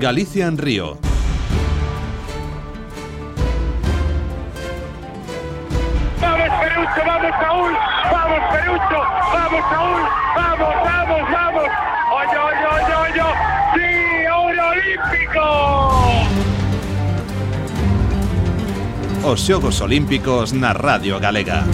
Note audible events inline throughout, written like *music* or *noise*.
Galicia en Río. ¡Vamos, Perucho! ¡Vamos, Saúl! ¡Vamos, Perucho! ¡Vamos, Saúl! ¡Vamos, vamos, vamos! ¡Oye, oye, oye, oye! ¡Sí, oro olímpico! Os Xogos Olímpicos na Radio Galega.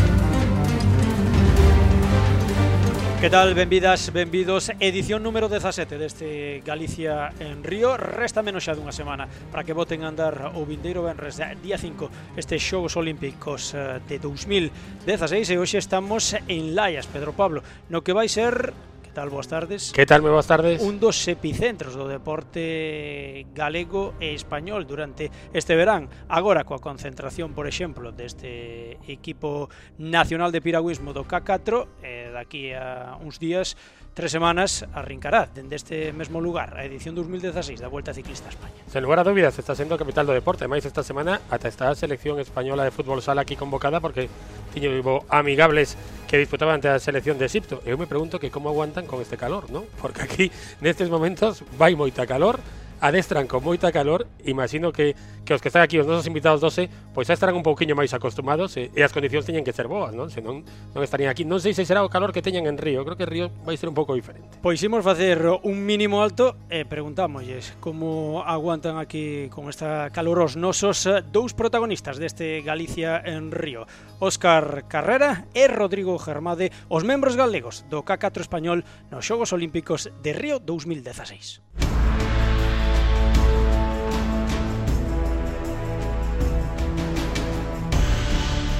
Que tal? Benvidas, benvidos. Edición número 17 deste Galicia en Río. Resta menos xa dunha semana Para que voten a andar o Vindeiro Benres eh, Día 5 estes Xogos Olímpicos eh, de 2016 E hoxe estamos en Laias, Pedro Pablo No que vai ser tal? Boas tardes. Que tal, moi boas tardes. Un dos epicentros do deporte galego e español durante este verán. Agora, coa concentración, por exemplo, deste equipo nacional de piragüismo do K4, eh, daqui a uns días tres semanas arrincará dende este mesmo lugar a edición 2016 da Vuelta Ciclista a España. Sen lugar a dúbidas, está sendo a capital do deporte, máis esta semana ata está selección española de fútbol sala aquí convocada porque tiño amigables que disputaban ante a selección de Egipto. Eu me pregunto que como aguantan con este calor, ¿no? Porque aquí nestes momentos vai moita calor, adestran con moita calor, imagino que, que os que están aquí, os nosos invitados 12, pois xa estarán un pouquiño máis acostumados e, e as condicións teñen que ser boas, non? Senón non estarían aquí. Non sei se será o calor que teñen en Río, creo que Río vai ser un pouco diferente. Pois imos facer un mínimo alto e preguntámoslles como aguantan aquí con esta calor os nosos dous protagonistas deste Galicia en Río. Óscar Carrera e Rodrigo Germade, os membros galegos do K4 español nos Xogos Olímpicos de Río 2016.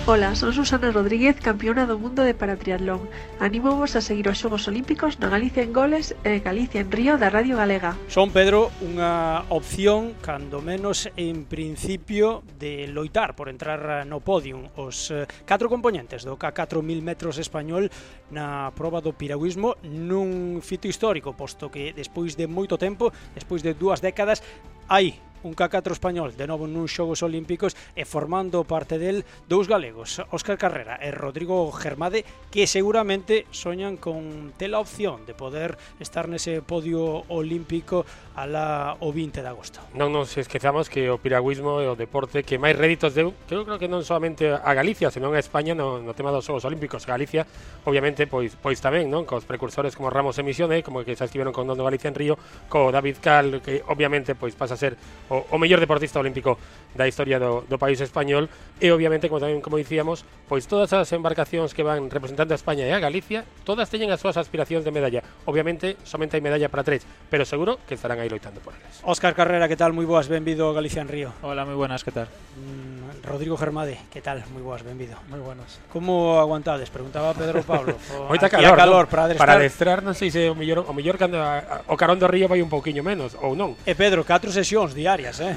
Ola, son Susana Rodríguez, campeona do mundo de paratriatlón. Anímovos a seguir os Xogos Olímpicos na Galicia en Goles e Galicia en Río da Radio Galega. Son Pedro unha opción, cando menos en principio, de loitar por entrar no podium. Os eh, catro componentes do K4000 metros español na proba do piragüismo nun fito histórico, posto que despois de moito tempo, despois de dúas décadas, hai un cacatro español de novo nuns xogos olímpicos e formando parte del dous galegos, Óscar Carrera e Rodrigo Germade, que seguramente soñan con ter a opción de poder estar nese podio olímpico a la o 20 de agosto. Non nos esquezamos que o piragüismo é o deporte que máis réditos deu, que eu creo que non solamente a Galicia, senón a España no, no tema dos xogos olímpicos. Galicia, obviamente, pois pois tamén, non? Cos precursores como Ramos Emisione, como que xa estiveron con Dono Galicia en Río, co David Cal, que obviamente pois pasa a ser o o, o mellor deportista olímpico da historia do, do país español e obviamente, como tamén como dicíamos, pois todas as embarcacións que van representando a España e a Galicia, todas teñen as súas aspiracións de medalla. Obviamente, somente hai medalla para tres, pero seguro que estarán aí loitando por elas. Óscar Carrera, que tal? Moi boas, benvido a Galicia en Río. Hola, moi buenas, que tal? Mm, Rodrigo Germade, que tal? Moi boas, benvido. Moi buenas. Como aguantades? Preguntaba Pedro Pablo. *laughs* Moita calor, calor ¿no? para adestrar. Para adestrar, non sei se o mellor, o mellor cando a, a, o carón do río vai un pouquiño menos ou non. E Pedro, catro sesións diarias eh?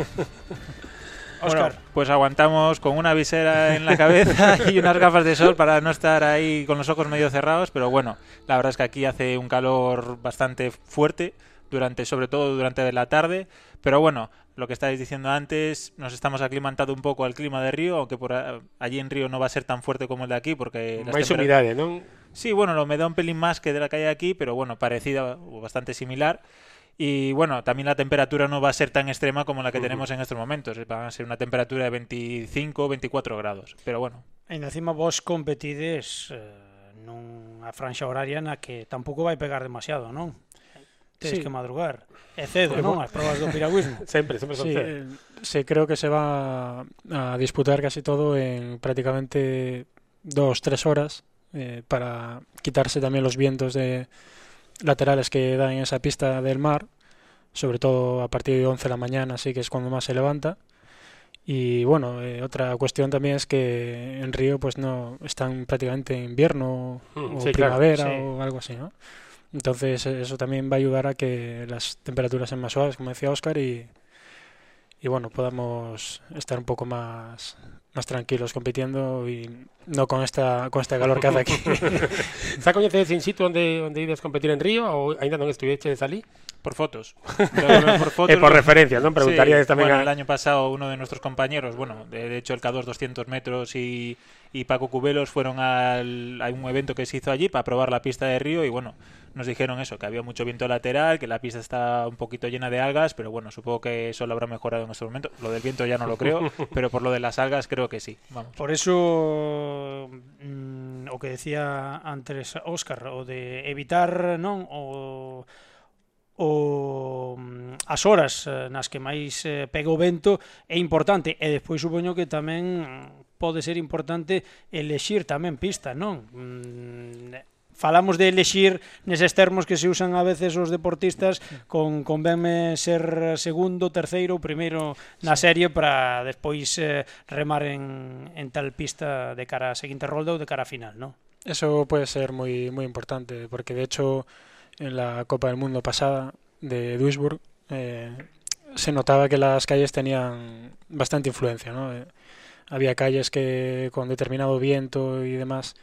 Oscar. *laughs* Bueno, pues aguantamos con una visera en la cabeza y unas gafas de sol para no estar ahí con los ojos medio cerrados, pero bueno, la verdad es que aquí hace un calor bastante fuerte durante sobre todo durante la tarde, pero bueno, lo que estáis diciendo antes, nos estamos aclimatando un pouco al clima de Río, aunque por allí en Río no va a ser tan fuerte como el de aquí porque máis humidade, non? Sí, bueno, lo me da un pelín más que de la que hay aquí, pero bueno, parecida o bastante similar. Y bueno, también la temperatura no va a ser tan extrema como la que uh -huh. tenemos en estos momentos. Eh, va a ser una temperatura de 25 o 24 grados. Pero bueno. E encima vos competides eh, nunha franxa horaria na que tampouco vai pegar demasiado, non? Tens sí. que madrugar. É cedo, non? As probas do piragüismo. *laughs* sempre, sempre son sí, cedo. Eh, se creo que se va a disputar casi todo en prácticamente dos, tres horas eh, para quitarse también los vientos de, laterales que dan en esa pista del mar, sobre todo a partir de 11 de la mañana, así que es cuando más se levanta. Y bueno, eh, otra cuestión también es que en Río pues no están prácticamente en invierno Mm, o sí, claro, primavera sí. o algo así, ¿no? Entonces eh, eso también va a ayudar a que las temperaturas sean más suaves, como decía Oscar, y, y bueno, podamos estar un poco más, más tranquilos compitiendo y no con esta con este calor que hace aquí. *laughs* *laughs* Xa coñecedes in situ onde onde ides competir en Río ou aínda non estuveches ali? Por fotos. *laughs* por fotos. por referencia, ¿no? Preguntaría también. el año pasado uno de nuestros compañeros, bueno, de, hecho el K2 200 metros y, y Paco Cubelos fueron al, a un evento que se hizo allí para probar la pista de río y bueno, nos dijeron eso, que había mucho viento lateral, que la pista está un poquito llena de algas, pero bueno, supongo que eso lo habrá mejorado en este momento. Lo del viento ya no lo creo, *laughs* pero por lo de las algas creo que sí. Vamos. Por eso mmm, o que decía antes Óscar, o de evitar, non, o o mm, as horas eh, nas que máis eh, pega o vento é importante e despois supoño que tamén pode ser importante elexir tamén pista, non? Mm, eh, falamos de elexir neses termos que se usan a veces os deportistas con convenme ser segundo, terceiro ou primeiro na serie para despois remar en, en tal pista de cara a seguinte rolda ou de cara a final, non? Eso puede ser muy, muy importante, porque de hecho en la Copa del Mundo pasada de Duisburg eh, se notaba que las calles tenían bastante influencia, ¿no? Eh, había calles que con determinado viento y demás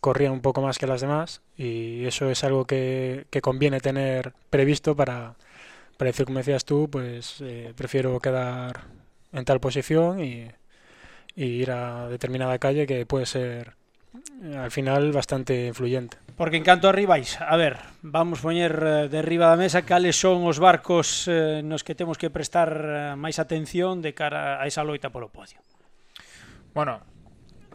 corrían un poco más que las demás y eso es algo que, que conviene tener previsto para, para decir, como decías tú, pues eh, prefiero quedar en tal posición y, y, ir a determinada calle que puede ser Eh, al final bastante influyente. Porque en canto arribáis, a ver, vamos poñer eh, de riba da mesa cales son os barcos eh, nos que temos que prestar eh, máis atención de cara a esa loita polo podio. Bueno,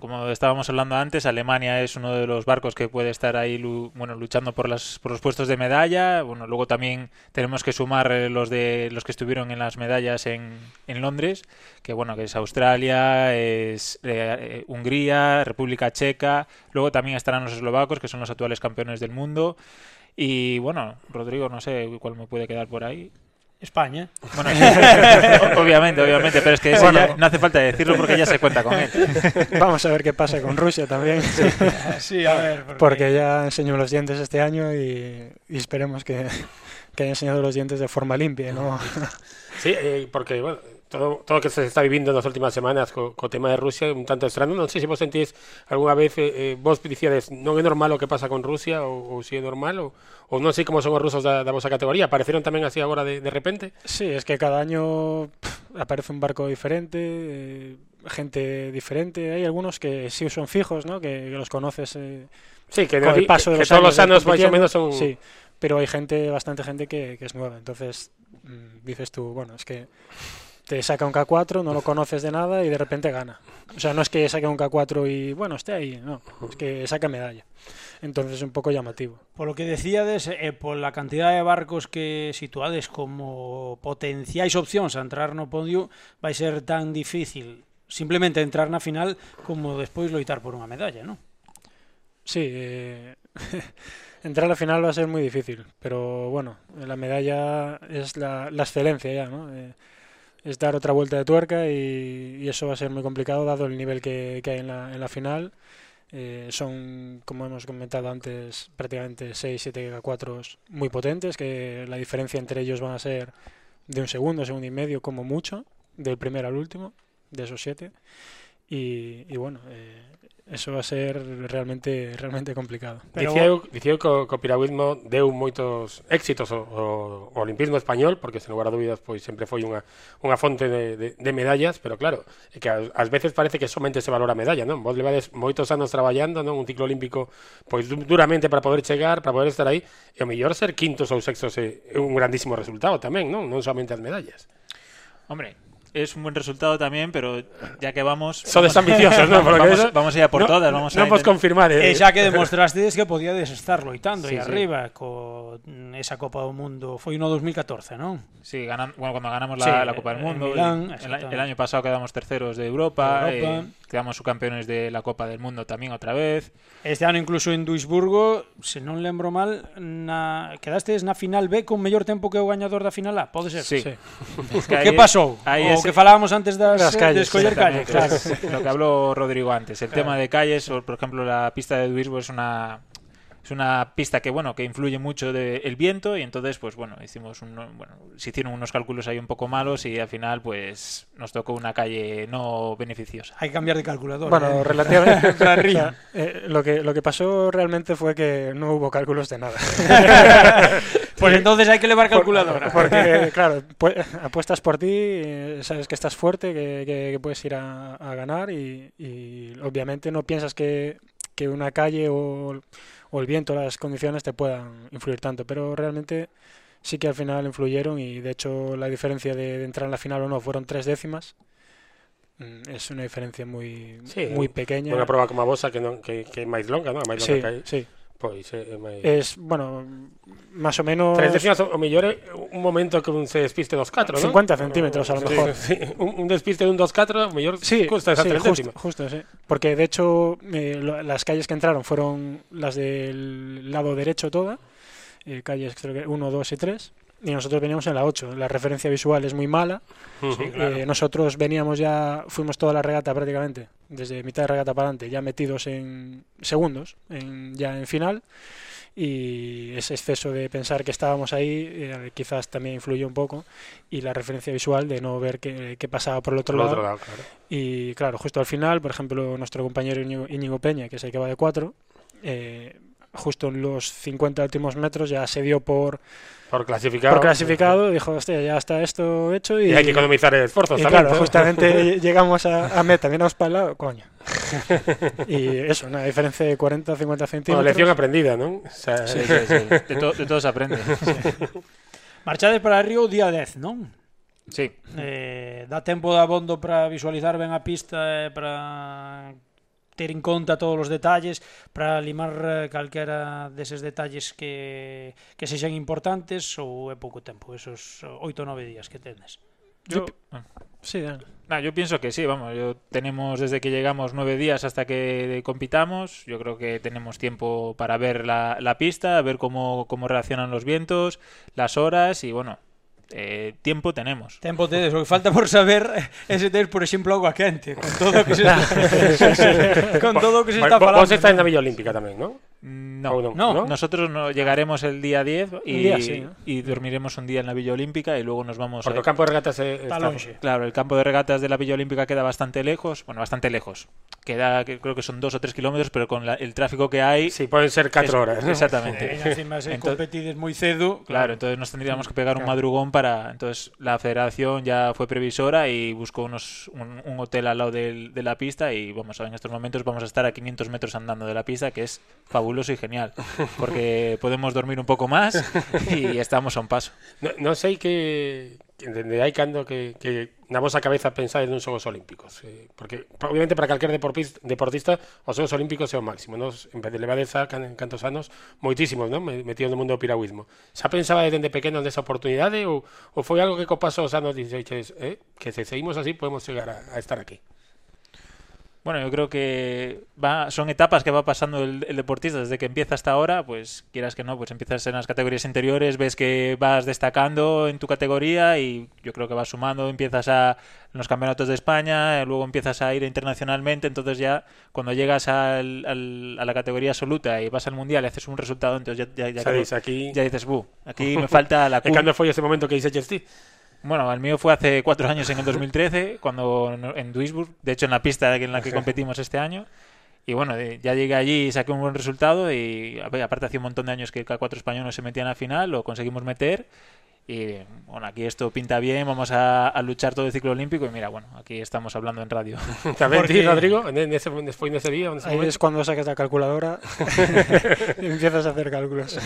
como estábamos hablando antes, Alemania es uno de los barcos que puede estar ahí bueno, luchando por, las, por los puestos de medalla. Bueno, luego también tenemos que sumar eh, los de los que estuvieron en las medallas en, en Londres, que bueno, que es Australia, es eh, eh, Hungría, República Checa. Luego también estarán los eslovacos, que son los actuales campeones del mundo. Y bueno, Rodrigo, no sé cuál me puede quedar por ahí. España. Bueno, *laughs* obviamente, obviamente, pero es que eso no hace falta decirlo porque ya se cuenta con él. *laughs* Vamos a ver qué pasa con Rusia también. Sí, a ver. Porque, ya enseñó los dientes este año y, esperemos que, que, haya enseñado los dientes de forma limpia, ¿no? Sí, eh, porque bueno, todo, todo o que se está vivindo nas últimas semanas co, co tema de Rusia un tanto extraño. Non sei se vos sentís algunha vez eh, eh, vos dicíades non é normal o que pasa con Rusia ou, ou si é normal ou non sei como son os rusos da, da vosa categoría. Apareceron tamén así agora de, de repente? Sí, es que cada año pff, aparece un barco diferente, eh, gente diferente. Hay algunos que sí son fijos, ¿no? que, que los conoces eh, sí, que, con el paso de que los todos los años más o menos son... Sí, pero hay gente, bastante gente que, que es nueva. Entonces mmm, dices tú, bueno, es que te saca un K4, no lo conoces de nada y de repente gana. O sea, no es que saque un K4 y bueno, esté ahí, no, es que saca medalla. Entonces es un poco llamativo. Por lo que decíades, eh, por la cantidad de barcos que situades como potenciáis opcións a entrar no podio, vai ser tan difícil simplemente entrar na final como despois loitar por unha medalla, ¿no? Sí, eh... *laughs* entrar a la final va a ser muy difícil, pero bueno, la medalla es la, la excelencia ya, ¿no? Eh, es dar otra vuelta de tuerca y, eso va a ser muy complicado dado el nivel que, que hay en la, en la final. Eh, son, como hemos comentado antes, prácticamente 6, 7 4 muy potentes, que la diferencia entre ellos van a ser de un segundo, segundo y medio como mucho, del primero al último, de esos 7. Y, y, bueno, eh, eso va a ser realmente realmente complicado. Pero dicía, dicía que o piragüismo deu moitos éxitos ao, ao olimpismo español, porque sen lugar a dúbidas pois sempre foi unha unha fonte de, de, de medallas, pero claro, é que ás veces parece que somente se valora a medalla, non? Vos levades moitos anos traballando, non? Un ciclo olímpico pois duramente para poder chegar, para poder estar aí, e o mellor ser quintos ou sextos é un grandísimo resultado tamén, non? Non somente as medallas. Hombre, es un buen resultado también, pero ya que vamos... Son desambiciosos, ¿no? Porque vamos, eso, vamos a ir a por no, todas. Vamos no a podemos confirmar. Eh. E xa que *laughs* demostrastedes que podíades estar loitando Sí, aí sí. arriba co esa Copa do Mundo. Foi no 2014, non? Sí, ganan, bueno, cuando ganamos la, Sí, la Copa del en Mundo. Milán, y el, año pasado quedamos terceros de Europa, De Europa. eh, Quedamos subcampeones de la Copa del Mundo tamén outra vez. Este ano incluso en Duisburgo, se non lembro mal, na... quedastes na final B con mellor tempo que o gañador da final A, pode ser? Sí. sí. *laughs* Es que que pasou? Aí o ese... que falábamos antes das, das eh, calles, de escoller calles. Claro. Lo que habló Rodrigo antes, el claro. tema de calles, o, por exemplo, la pista de Duisburgo es una es una pista que bueno que influye mucho del viento y entonces pues bueno hicimos un, bueno se hicieron unos cálculos ahí un poco malos y al final pues nos tocó una calle no beneficiosa. Hay que cambiar de calculador bueno ¿eh? relativamente *laughs* eh, lo que lo que pasó realmente fue que no hubo cálculos de nada. *laughs* Pues entonces hay que elevar calculadora. porque *laughs* claro apuestas por ti eh, sabes que estás fuerte que, puedes ir a, ganar y, y obviamente no piensas que que una calle o, o el viento, las condiciones te puedan influir tanto, pero realmente sí que al final influyeron y de hecho la diferencia de, entrar en la final o no fueron tres décimas. Mm, es una diferencia muy, muy pequeña. Una prueba como a Bosa que, no, que, que más longa, ¿no? Más longa sí, sí. Pois é, máis... Es, bueno, máis ou menos... Tres décimas o mellor é un momento que un se despiste dos 4, non? 50 centímetros a lo mejor. Sí, *laughs* sí. Un, un despiste dun dos 4, o mellor sí, custa esa sí, tres justo, justo, sí. Porque de hecho eh, lo, las calles que entraron fueron las del lado derecho toda, eh, calles creo que 1, 2 y 3 y nosotros veníamos en la 8. La referencia visual es muy mala. Eh, nosotros veníamos ya, fuimos toda la regata prácticamente, desde mitad de regata para adelante, ya metidos en segundos, en, ya en final. Y ese exceso de pensar que estábamos ahí eh, quizás también influyó un poco. Y la referencia visual de no ver qué, pasaba por el otro lado. Y claro, justo al final, por ejemplo, nuestro compañero Íñigo, Peña, que es el que va de 4, eh, justo en los 50 últimos metros ya se dio por por clasificado. Por clasificado, dijo, hostia, ya está esto hecho. Y, hay que economizar esfuerzos y también. Claro, justamente *laughs* llegamos a, a meta, miramos para el lado, coño. *laughs* y eso, una diferencia de 40 50 centímetros. Una lección aprendida, ¿no? O sea, sí, sí, sí. *laughs* De, to, de todo se aprende. Marchades para Río día 10, non? Sí. Eh, dá tempo de abondo para visualizar ben a pista e para ter en conta todos os detalles para limar eh, calquera deses detalles que, que sexan importantes ou é pouco tempo, esos oito ou nove días que tenes? Yo... Ah. Sí, nah, yo pienso que sí, vamos, yo tenemos desde que llegamos nueve días hasta que compitamos, yo creo que tenemos tiempo para ver la, la pista, ver cómo, cómo reaccionan los vientos, las horas y bueno, eh, tempo tenemos. Tempo tedes, o que falta por saber é se tedes, por exemplo, agua quente, con todo o que se *laughs* está, con todo o que se está falando. Vos estáis na Villa Olímpica tamén, non? No, no, no, nosotros no, llegaremos el día 10 y, día, sí, ¿no? y dormiremos un día en la Villa Olímpica y luego nos vamos Porque a... el campo de regatas está, Claro, el campo de regatas de la Villa Olímpica queda bastante lejos, bueno, bastante lejos. Queda, creo que son dos o tres kilómetros, pero con la, el tráfico que hay... Sí, pueden ser cuatro horas. ¿no? Exactamente. Encima se *laughs* competides muy cedo. Claro, claro, entonces nos tendríamos que pegar claro. un madrugón para... Entonces la federación ya fue previsora y buscó unos, un, un hotel al lado de, de la pista y vamos, en estos momentos vamos a estar a 500 metros andando de la pista, que es fabuloso y genial. porque podemos dormir un pouco máis e estamos a un paso. Non no sei que hai cando que, que na vosa cabeza pensades nun Xogos Olímpicos eh, porque obviamente para calquer deportista, deportista os Xogos Olímpicos é o máximo nos, en vez de levadeza can, en cantos anos moitísimos non? metidos no mundo do piragüismo xa pensaba dende pequeno nesa oportunidade ou, ou foi algo que co paso os anos dixeches eh, que se seguimos así podemos chegar a, a estar aquí Bueno, yo creo que va, son etapas que va pasando el, el, deportista desde que empieza hasta ahora, pues quieras que no, pues empiezas en las categorías interiores, ves que vas destacando en tu categoría y yo creo que vas sumando, empiezas a en los campeonatos de España, luego empiezas a ir internacionalmente, entonces ya cuando llegas al, al, a la categoría absoluta y vas al mundial y haces un resultado, entonces ya, ya, ya, ¿Sabes? Aquí... ya dices, buh, aquí *laughs* me falta la... ¿Cuándo fue ese momento que dice Chelsea? Bueno, el mío fue hace cuatro años, en el 2013, cuando en Duisburg, de hecho en la pista en la que competimos este año. Y bueno, ya llegué allí y saqué un buen resultado y aparte hacía un montón de años que cada cuatro españoles se metían a final, lo conseguimos meter Y bueno, aquí esto pinta bien, vamos a, a, luchar todo el ciclo olímpico y mira, bueno, aquí estamos hablando en radio. *laughs* ¿También ti, *laughs* Rodrigo? ¿En ese, después de ese día? En ese Ahí es cuando sacas la calculadora *laughs* y empiezas a hacer cálculos.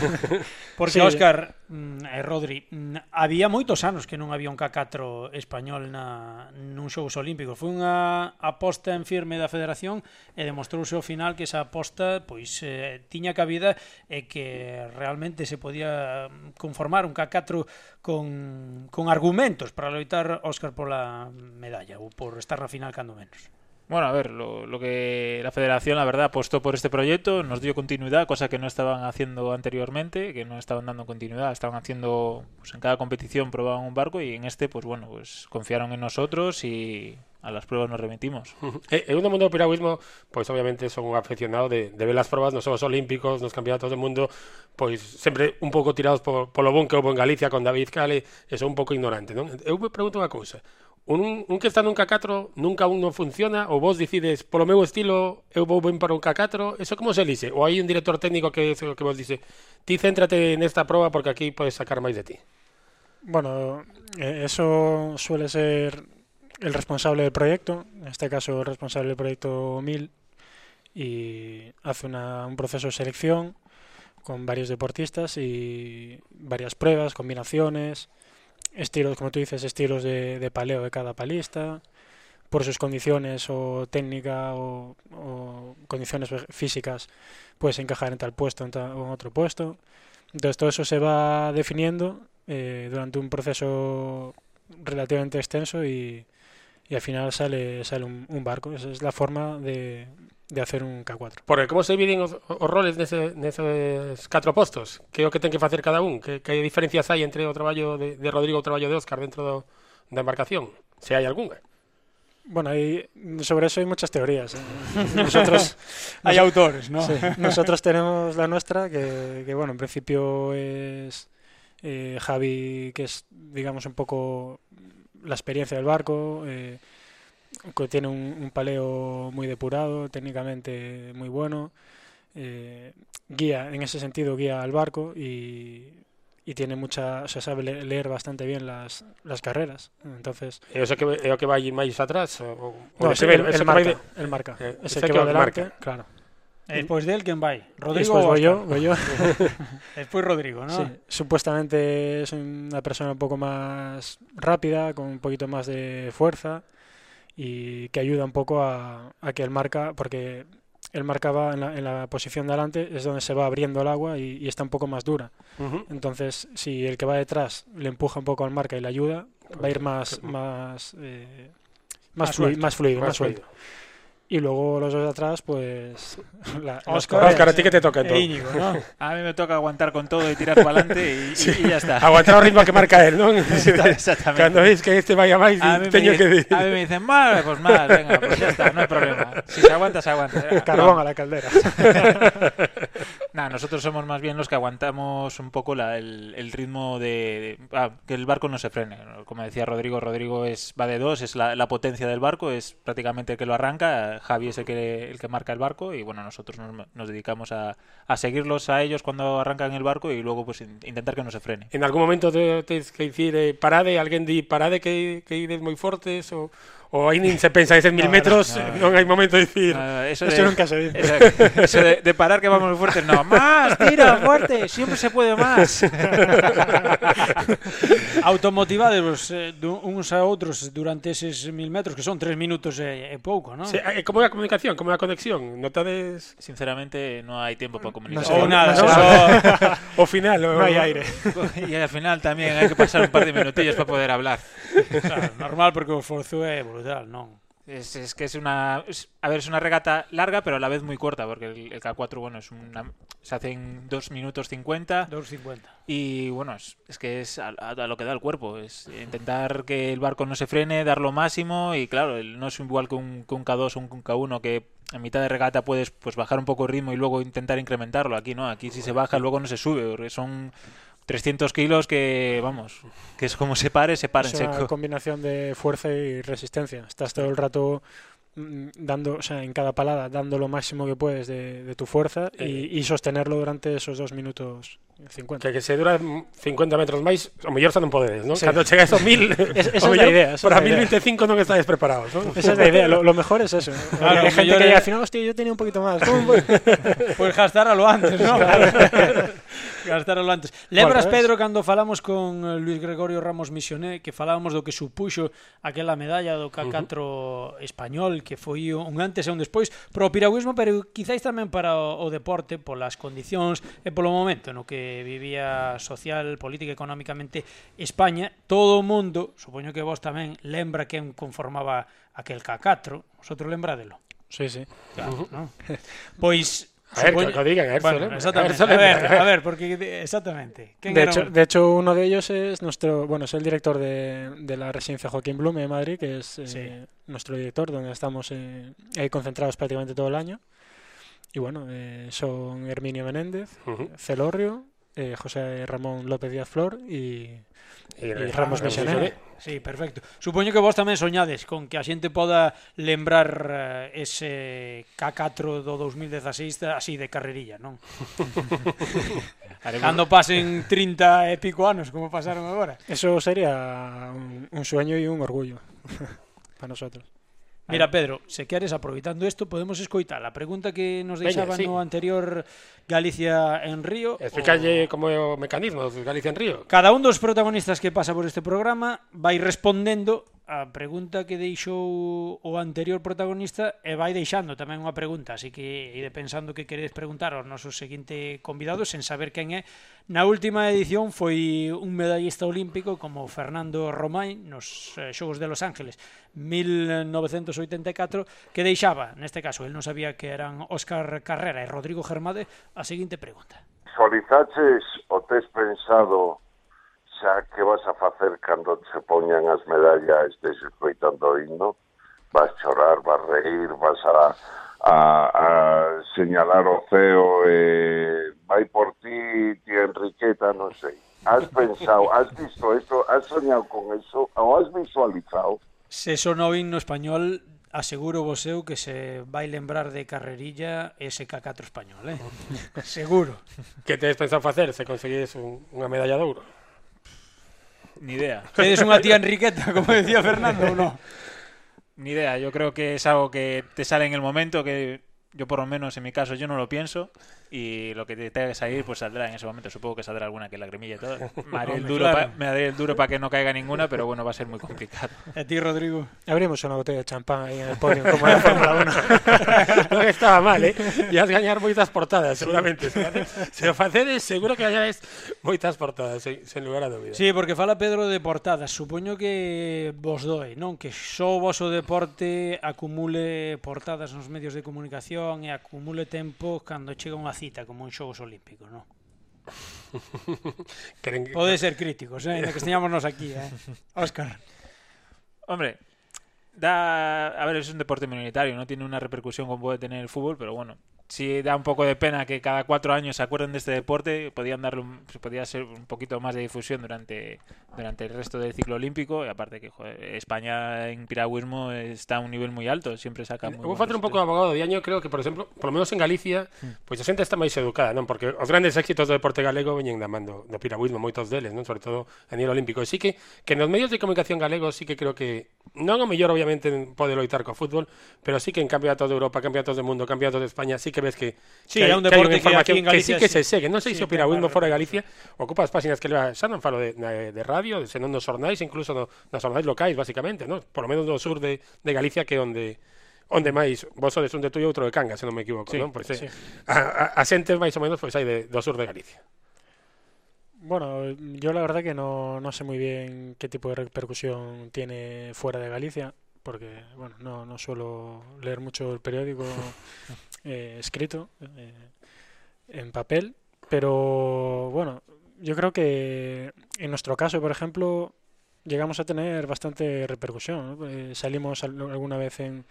Porque, sí. Óscar, mm, eh, Rodri, mm, había moitos anos que non había un K4 español na, nun xogos olímpicos. Foi unha aposta en firme da federación e demostrouse ao final que esa aposta pois eh, tiña cabida e que realmente se podía mm, conformar un K4 con, con argumentos para loitar Óscar pola medalla ou por estar na final cando menos. Bueno, a ver, lo, lo, que la federación, la verdad, apostó por este proyecto, nos dio continuidad, cosa que no estaban haciendo anteriormente, que no estaban dando continuidad, estaban haciendo, pues en cada competición probaban un barco y en este, pues bueno, pues confiaron en nosotros y a las pruebas nos remitimos. Eh, en un mundo do piragüismo, pois obviamente son un aficionado de, de ver as probas nos Xogos Olímpicos, nos campeonatos do mundo, pois sempre un pouco tirados por, polo bon que houve en Galicia con David Cale, e son un pouco ignorante, non? Eu me pregunto unha cousa, un, un que está nun K4 nunca un non funciona ou vos decides polo meu estilo eu vou ben para un K4 eso como se elixe? ou hai un director técnico que, que vos dice ti céntrate nesta proba porque aquí podes sacar máis de ti Bueno, eh, eso suele ser el responsable del proyecto, en este caso el responsable del proyecto 1000 y hace una, un proceso de selección con varios deportistas y varias pruebas, combinaciones, estilos, como tú dices, estilos de, de paleo de cada palista, por sus condiciones o técnica o, o condiciones físicas, puedes encajar en tal puesto en tal, o en otro puesto. Entonces todo eso se va definiendo eh, durante un proceso relativamente extenso y, y al final sale sale un, un barco. Esa es la forma de, de hacer un K4. Porque como se dividen os, os roles nese, neses catro postos? Que é o que ten que facer cada un? Que, que diferencias hai entre o traballo de, de Rodrigo e o traballo de Óscar dentro do, da embarcación? Se hai algunha. Bueno, hay, sobre eso hay muchas teorías. ¿eh? Nosotros *laughs* hay nos, autores, ¿no? Sí, nosotros tenemos la nuestra, que, que bueno, en principio es eh, Javi, que es, digamos, un poco la experiencia del barco. Eh, tiene un, un, paleo muy depurado, técnicamente muy bueno, eh, guía, en ese sentido, guía al barco y, y tiene mucha, o sea, sabe leer bastante bien las, las carreras. Entonces, ¿E o que o que vai máis atrás o, o no, ese, el, el, marca, de... el marca, eh, ese que, que va delante, marca. claro. Después de él, ¿quién va? Rodrigo Después voy yo, voy yo. *laughs* Después Rodrigo, ¿no? Sí, supuestamente es una persona un poco más rápida, con un poquito más de fuerza y que ayuda un poco a, a que el marca, porque el marca va en la, en la, posición de adelante, es donde se va abriendo el agua y, y está un poco más dura. Uh -huh. Entonces, si el que va detrás le empuja un poco al marca y le ayuda, va a ir más, más, eh, más, Más fluido, más fluido, Más suelto. Y luego los dos de atrás, pues. *laughs* La. Óscar, a ti que te toca E. Íñigo, ¿no? *laughs* A mí me toca aguantar con todo y tirar para adelante y, *laughs* y- y ya está. Aguantar o ritmo que marca él, non? Exactamente. Cando veis que este vai a máis, A mí, teño me, que decir. a mí me dicen, mal, pues mal, venga, pues ya está, no hay problema. Si se aguanta, se aguanta. Carbón a la caldera. Nah, nosotros somos más bien los que aguantamos un poco la- el, el ritmo de, de- ah, que el barco no se frene. Como decía Rodrigo, Rodrigo es va de dos, es la, la potencia del barco, es prácticamente el que lo arranca. Javi es el que, el que marca el barco y bueno, nosotros nos, nos dedicamos a, a seguirlos a ellos cuando arrancan el barco y luego pues in- intentar que no se frene. En algún momento te, tens que dicir eh, parade, alguén di parade que, que ides moi fortes ou, ou aí nin se pensa en *laughs* eses mil No, no, metros, no. non hai momento de dicir Ah, eso Eso de- nunca se dice. Exacto. Eso de, de parar que vamos muy fuertes, no, más, tira, fuerte, siempre se puede más. *laughs* Automotivados eh, uns a outros durante eses mil metros, que son tres minutos e, e pouco, ¿no? Se, eh, como é a comunicación, como é a conexión Notades Sinceramente, no hay tiempo para comunicar. sé. Ou nada, No, só- *laughs* o final o, No hay aire. Y al final también hay que pasar un par de minutillos para poder hablar. Claro, normal porque o é brutal, Es, es que es una. es- a ver, es una regata larga, pero a la vez muy corta, porque el, el K4, bueno, es una. Se hace en 2 minutos 50. 2.50. Y bueno, es, es que es a, lo que da el cuerpo. Es intentar que el barco no se frene, dar lo máximo. Y claro, no es igual que un, que un K2 o un K1 que en mitad de regata puedes pues bajar un poco el ritmo y luego intentar incrementarlo. Aquí no, aquí si se baja luego no se sube. Porque son 300 kilos que, vamos, que es como se pare, se para en es una seco. combinación de fuerza y resistencia. Estás todo el rato mm, dando, o sea, en cada palada, dando lo máximo que puedes de, de tu fuerza y, y sostenerlo durante esos dos minutos 50. Que, que se dura 50 metros máis, o mellor xa non podedes, non? Sí. Cando chega esos mil, *laughs* es, esa mellor, é a idea. Para 1025 non estáis preparados, non? Esa é a idea, lo, lo mejor es eso. *laughs* Claro, Hay gente que llega al final, hostia, yo tenía un poquito máis. *laughs* pois gastáralo antes, non? Claro. lo antes. Lembras, bueno, Pedro, cando falamos con eh, Luis Gregorio Ramos Misioné, que falábamos do que supuxo aquela medalla do K4 uh -huh. español, que foi un antes e un despois, pro piragüismo, pero quizáis tamén para o, o deporte, polas condicións e polo momento no que vivía social, política económicamente España, todo o mundo, supoño que vos tamén, lembra quen conformaba aquel K4, vosotros lembradelo? Sí, sí. Claro, uh -huh. ¿no? Pois a ver, que lo digan, ver, bueno, exactamente. A ver, a ver, porque exactamente. De hecho, de hecho, uno de ellos es nuestro, bueno, es el director de, de la residencia Joaquín Blume de Madrid, que es eh, sí. nuestro director, donde estamos eh, ahí concentrados prácticamente todo el año. Y bueno, eh, son Herminio Menéndez, uh -huh. Celorrio, eh, José Ramón López Díaz Flor y, y, y Ramos Mexané. ¿eh? Sí, perfecto. Supoño que vos tamén soñades con que a xente poda lembrar eh, ese K4 do 2016 así de carrerilla, non? Cando pasen 30 e pico anos, como pasaron agora. Eso sería un, un sueño e un orgullo *laughs* para nosotros. Mira, Pedro, se queres aproveitando isto, podemos escoitar a pregunta que nos deixaba sí. no anterior Galicia en Río. Explicalle o... como é o mecanismo do Galicia en Río. Cada un dos protagonistas que pasa por este programa vai respondendo a pregunta que deixou o anterior protagonista e vai deixando tamén unha pregunta, así que ide pensando que queredes preguntar ao noso seguinte convidado sen saber quen é. Na última edición foi un medallista olímpico como Fernando Romain nos eh, Xogos de Los Ángeles 1984 que deixaba, neste caso, el non sabía que eran Óscar Carrera e Rodrigo Germade, a seguinte pregunta. Solizaches o tes pensado xa que vas a facer cando se poñan as medallas estes escoitando o himno vas chorar, vas reír, vas a, a, a señalar o ceo e vai por ti, ti Enriqueta, non sei. Has pensado, has visto isto, has soñado con eso, o has visualizado? Se sonou himno español, aseguro vos eu que se vai lembrar de carrerilla ese K4 español, eh? *laughs* seguro. Que tedes pensado facer se conseguides un, unha medalla de ouro? Ni idea. ¿Eres una tía Enriqueta, como decía Fernando, o no? Ni idea, yo creo que es algo que te sale en el momento, que yo por lo menos en mi caso yo no lo pienso y lo que te tenga que salir pues saldrá en ese momento. Supongo que saldrá alguna que lagrimilla y todo. *laughs* Me haré el duro claro. pa, me haré el duro para que no caiga ninguna pero bueno va a ser muy complicado. *laughs* A ti Rodrigo. Abrimos una botella de champán ahí en el podio como en la Fórmula 1 *laughs* no estaba mal eh e has gañar moitas portadas seguramente. Se o facedes seguro que gañares moitas portadas sen, sen lugar a dúbida sí porque fala Pedro de portadas. Supoño que vos doe non que só vos o deporte acumule portadas nos medios de comunicación preparación e acumule tempo cando chega unha cita como un xogos olímpicos, non? *laughs* Queren... que... Pode ser críticos, eh? que esteñámonos aquí, eh? *laughs* Óscar. Hombre, da... a ver, es un deporte minoritario, no tiene una repercusión como puede tener el fútbol, pero bueno, sí da un poco de pena que cada cuatro años se acuerden de este deporte, podían darle un, podía ser un poquito más de difusión durante, durante el resto del ciclo olímpico y aparte que joder, España en piragüismo está a un nivel muy alto, siempre saca muy Vou facer un pouco de abogado de año, creo que por exemplo, por lo menos en Galicia, mm. pois pues, a xente está máis educada, non? Porque os grandes éxitos do deporte galego veñen da mando do piragüismo, moitos deles, non? Sobre todo a nivel olímpico. E sí que que nos medios de comunicación galegos sí que creo que non o mellor obviamente pode loitar co fútbol, pero sí que en campeonatos de Europa, campeonatos do mundo, campeonatos de España, sí que ves que Sí, é un deporte que, que aquí en Galicia que sí que se segue. Non sei sí, se o piragüismo fora de Galicia ocupa as páxinas que leva, xa non falo de, de, de radio, senón nos xornais, incluso no, nos xornais locais, basicamente, ¿no? Por lo menos no sur de, de Galicia que onde onde máis vos sodes un de tú e outro de Cangas, se non me equivoco, sí, non? Pois, sí. a, a, a xente máis ou menos pois hai de, do sur de Galicia. Bueno, yo la verdad que no, no sé muy bien qué tipo de repercusión tiene fuera de Galicia, porque bueno, no, no suelo leer mucho el periódico *laughs* eh, escrito eh, en papel, pero bueno, yo creo que en nuestro caso, por ejemplo, llegamos a tener bastante repercusión. ¿no? Eh, salimos alguna vez en,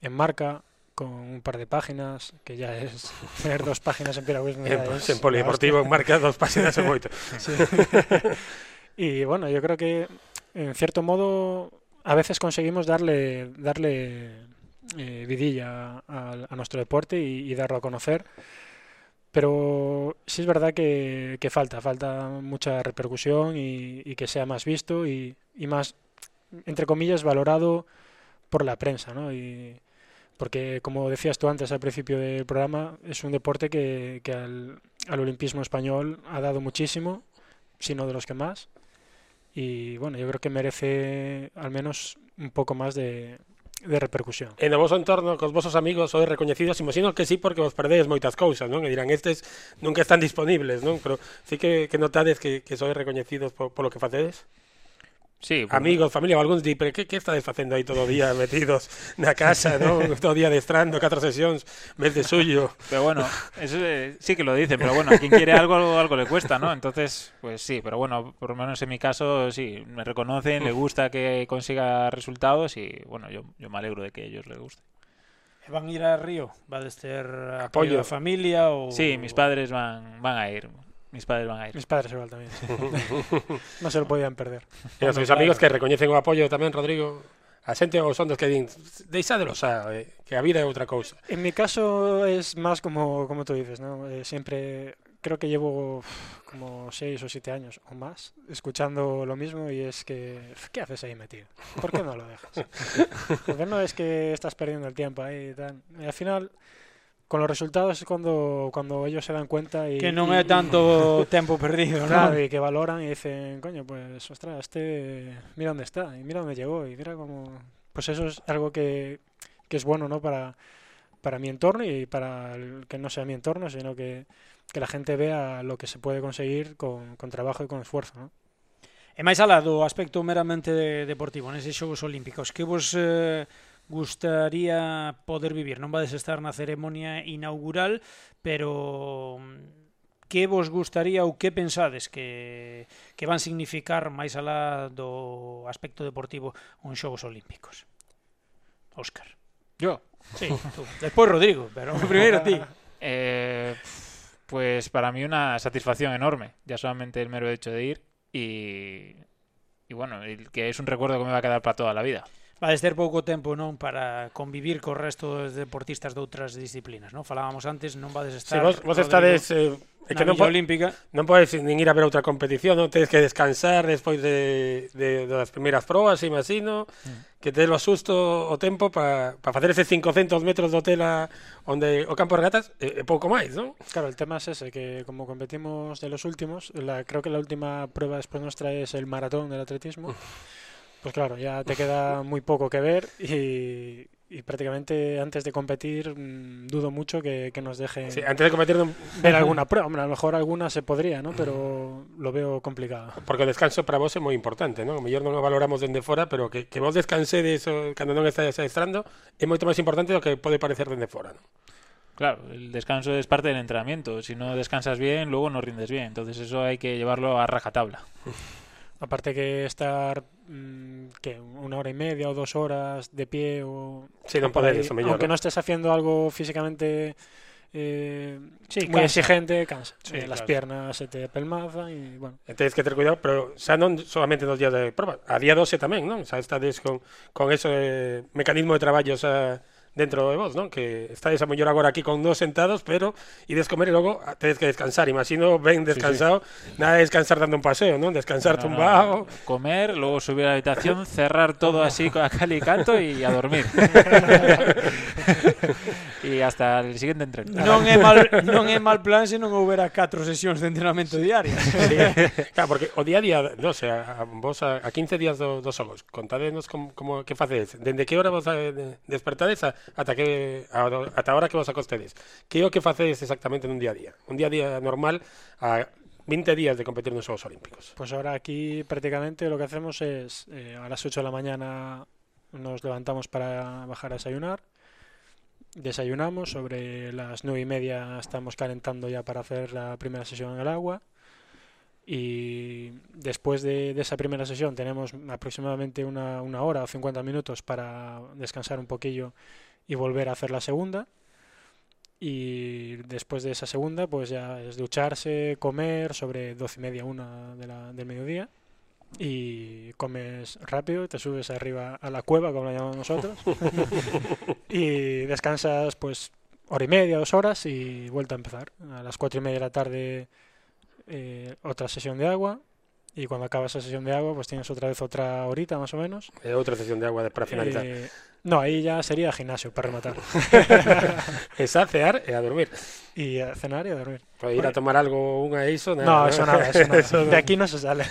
en marca con un par de páginas, que ya es *laughs* tener dos páginas en piragüismo. En, polideportivo en marca dos páginas en moito. *laughs* sí. y bueno, yo creo que en cierto modo a veces conseguimos darle darle eh, vidilla a, nuestro deporte y, darlo a conocer. Pero sí es verdad que, falta, falta mucha repercusión y, que sea más visto y, más, entre comillas, valorado por la prensa, ¿no? Y, porque, como decías tú antes al principio del programa, es un deporte que, al, al olimpismo español ha dado muchísimo, si no de los que más. Y bueno, yo creo que merece al menos un pouco máis de, de repercusión. En o vosso entorno, cos vosos amigos sois recoñecidos, imagino que sí, porque vos perdedes moitas cousas, non? E dirán, estes nunca están disponibles, non? Pero sí que, que notades que, que sois recoñecidos po, polo que facedes? Sí, bueno. amigos, familia, ou algúns di, pero que, que estades facendo aí todo o día metidos na casa, ¿no? *laughs* todo o día destrando, catro sesións, mes de suyo. Pero bueno, eso eh, sí que lo dicen, pero bueno, a quien quiere algo, algo, algo le cuesta, ¿no? Entonces, pues sí, pero bueno, por lo menos en mi caso, sí, me reconocen, le gusta que consiga resultados y bueno, yo, yo me alegro de que a ellos les guste. ¿Van a ir a Río? ¿Va a ser apoyo de familia o...? Sí, mis padres van, van a ir. Mis padres van a ir. Mis padres igual tamén. Sí. *laughs* non se lo podían perder. E os seus amigos que recoñecen o apoio tamén, Rodrigo? A xente ou son dos que din deixádelo xa, eh, que a vida é outra cousa. En mi caso es más como, como tú dices, ¿no? Eh, siempre creo que llevo como seis o siete años o más escuchando lo mismo y es que ¿qué haces ahí metido? ¿Por qué no lo dejas? *laughs* Porque no es que estás perdiendo el tiempo ahí y tal. Y al final con los resultados es cuando, cuando ellos se dan cuenta y, que non é tanto *laughs* tempo perdido, claro, ¿no? y que valoran y dicen, coño, pues, ostras, este, mira dónde está, y mira dónde llegó, y mira cómo... Pues eso es algo que, que es bueno, ¿no? Para, para mi entorno y para el que no sea mi entorno, sino que, que la gente vea lo que se puede conseguir con, con trabajo y con esfuerzo, ¿no? E máis alá do aspecto meramente deportivo neses Xogos Olímpicos, que vos eh, gustaría poder vivir. Non vades estar na ceremonia inaugural, pero mm, que vos gustaría ou que pensades que, que van significar máis alá do aspecto deportivo uns Xogos Olímpicos? Óscar. Yo? Sí, tú. Despois Rodrigo, pero *laughs* primeiro ti. Eh, pues para mí una satisfacción enorme, ya solamente el mero hecho de ir y, y bueno, el que es un recuerdo que me va a quedar para toda la vida. Vades ter pouco tempo non para convivir co resto dos deportistas de outras disciplinas, non? Falábamos antes, non vades estar... Si, vos, vos estades... Eh, é que non, po olímpica. non podes nin ir a ver outra competición, non tens que descansar despois de, de, das primeiras probas, imagino, mm. que tes o asusto o tempo para pa facer ese 500 metros de hotel a, onde o campo de regatas eh, e, e pouco máis, non? Claro, el tema é ese, que como competimos de los últimos, la, creo que la última prueba despois nuestra es el maratón del atletismo, mm Pues claro, ya te queda *laughs* muy poco que ver y, y prácticamente antes de competir mmm, dudo mucho que, que nos dejen sí, antes de competir no... ver *laughs* alguna prueba. Hombre, a lo mejor alguna se podría, ¿no? Pero lo veo complicado. Porque o descanso para vos é moi importante, ¿no? O mellor non o valoramos dende fora, pero que, que vos descansedes cando non estáis adestrando é moito máis importante do que pode parecer dende fora, ¿no? Claro, el descanso es parte del entrenamiento. Si no descansas bien, luego no rindes bien. Entonces eso hay que llevarlo a rajatabla. *laughs* Aparte que estar mmm, que una hora y media o dos horas de pie o sí, no poder, eso aunque ¿no? no estés haciendo algo físicamente eh, sí, muy cansa. exigente, cansa. Sí, eh, las claro. piernas se te pelmazan y bueno. Tienes que tener cuidado, pero xa non solamente nos días de prueba, a día 12 tamén, non? Xa estades con, con ese mecanismo de traballo xa dentro de vos, ¿no? Que estáis a mellor agora aquí con dos sentados, pero ides comer e logo tedes que descansar. Imagino ben descansado, sí, sí. nada de descansar dando un paseo, ¿no? Descansar no, tumbado. No, comer, luego subir a la habitación, cerrar todo así a cal y canto y a dormir. *laughs* e hasta el siguiente entreno. Non é mal, non é mal plan se non houbera catro sesións de entrenamento diarias. Sí. *laughs* claro, porque o día a día, non sei, a, a, vos a, a 15 días do, dos xogos, contádenos como, como que facedes, dende que hora vos a, de, despertades a, ata que a, ata a hora que vos acostedes. Que é o que facedes exactamente nun día a día? Un día a día normal a 20 días de competir nos Juegos Olímpicos. Pues ahora aquí prácticamente lo que hacemos es eh, a las 8 de la mañana nos levantamos para bajar a desayunar, Desayunamos, sobre las 9 y media estamos calentando ya para hacer la primera sesión en el agua. Y después de, de esa primera sesión tenemos aproximadamente una, una hora o 50 minutos para descansar un poquillo y volver a hacer la segunda. Y después de esa segunda, pues ya es ducharse, comer sobre doce y media, una de la, del mediodía. Y comes rápido, te subes arriba a la cueva, como la llamamos nosotros. *laughs* y descansas, pues, hora y media, dos horas y vuelta a empezar. A las cuatro y media de la tarde, eh, otra sesión de agua. y cuando acaba esa sesión de agua, pues tienes otra vez otra horita más o menos. Eh, otra sesión de agua para eh, finalizar. Eh, no, ahí ya sería gimnasio para rematar. *laughs* es a cear y a dormir. Y a cenar y a dormir. Pues ir bueno. a tomar algo, unha eso, nada, no, no, eso nada, eso nada. *laughs* Eso de aquí no se sale.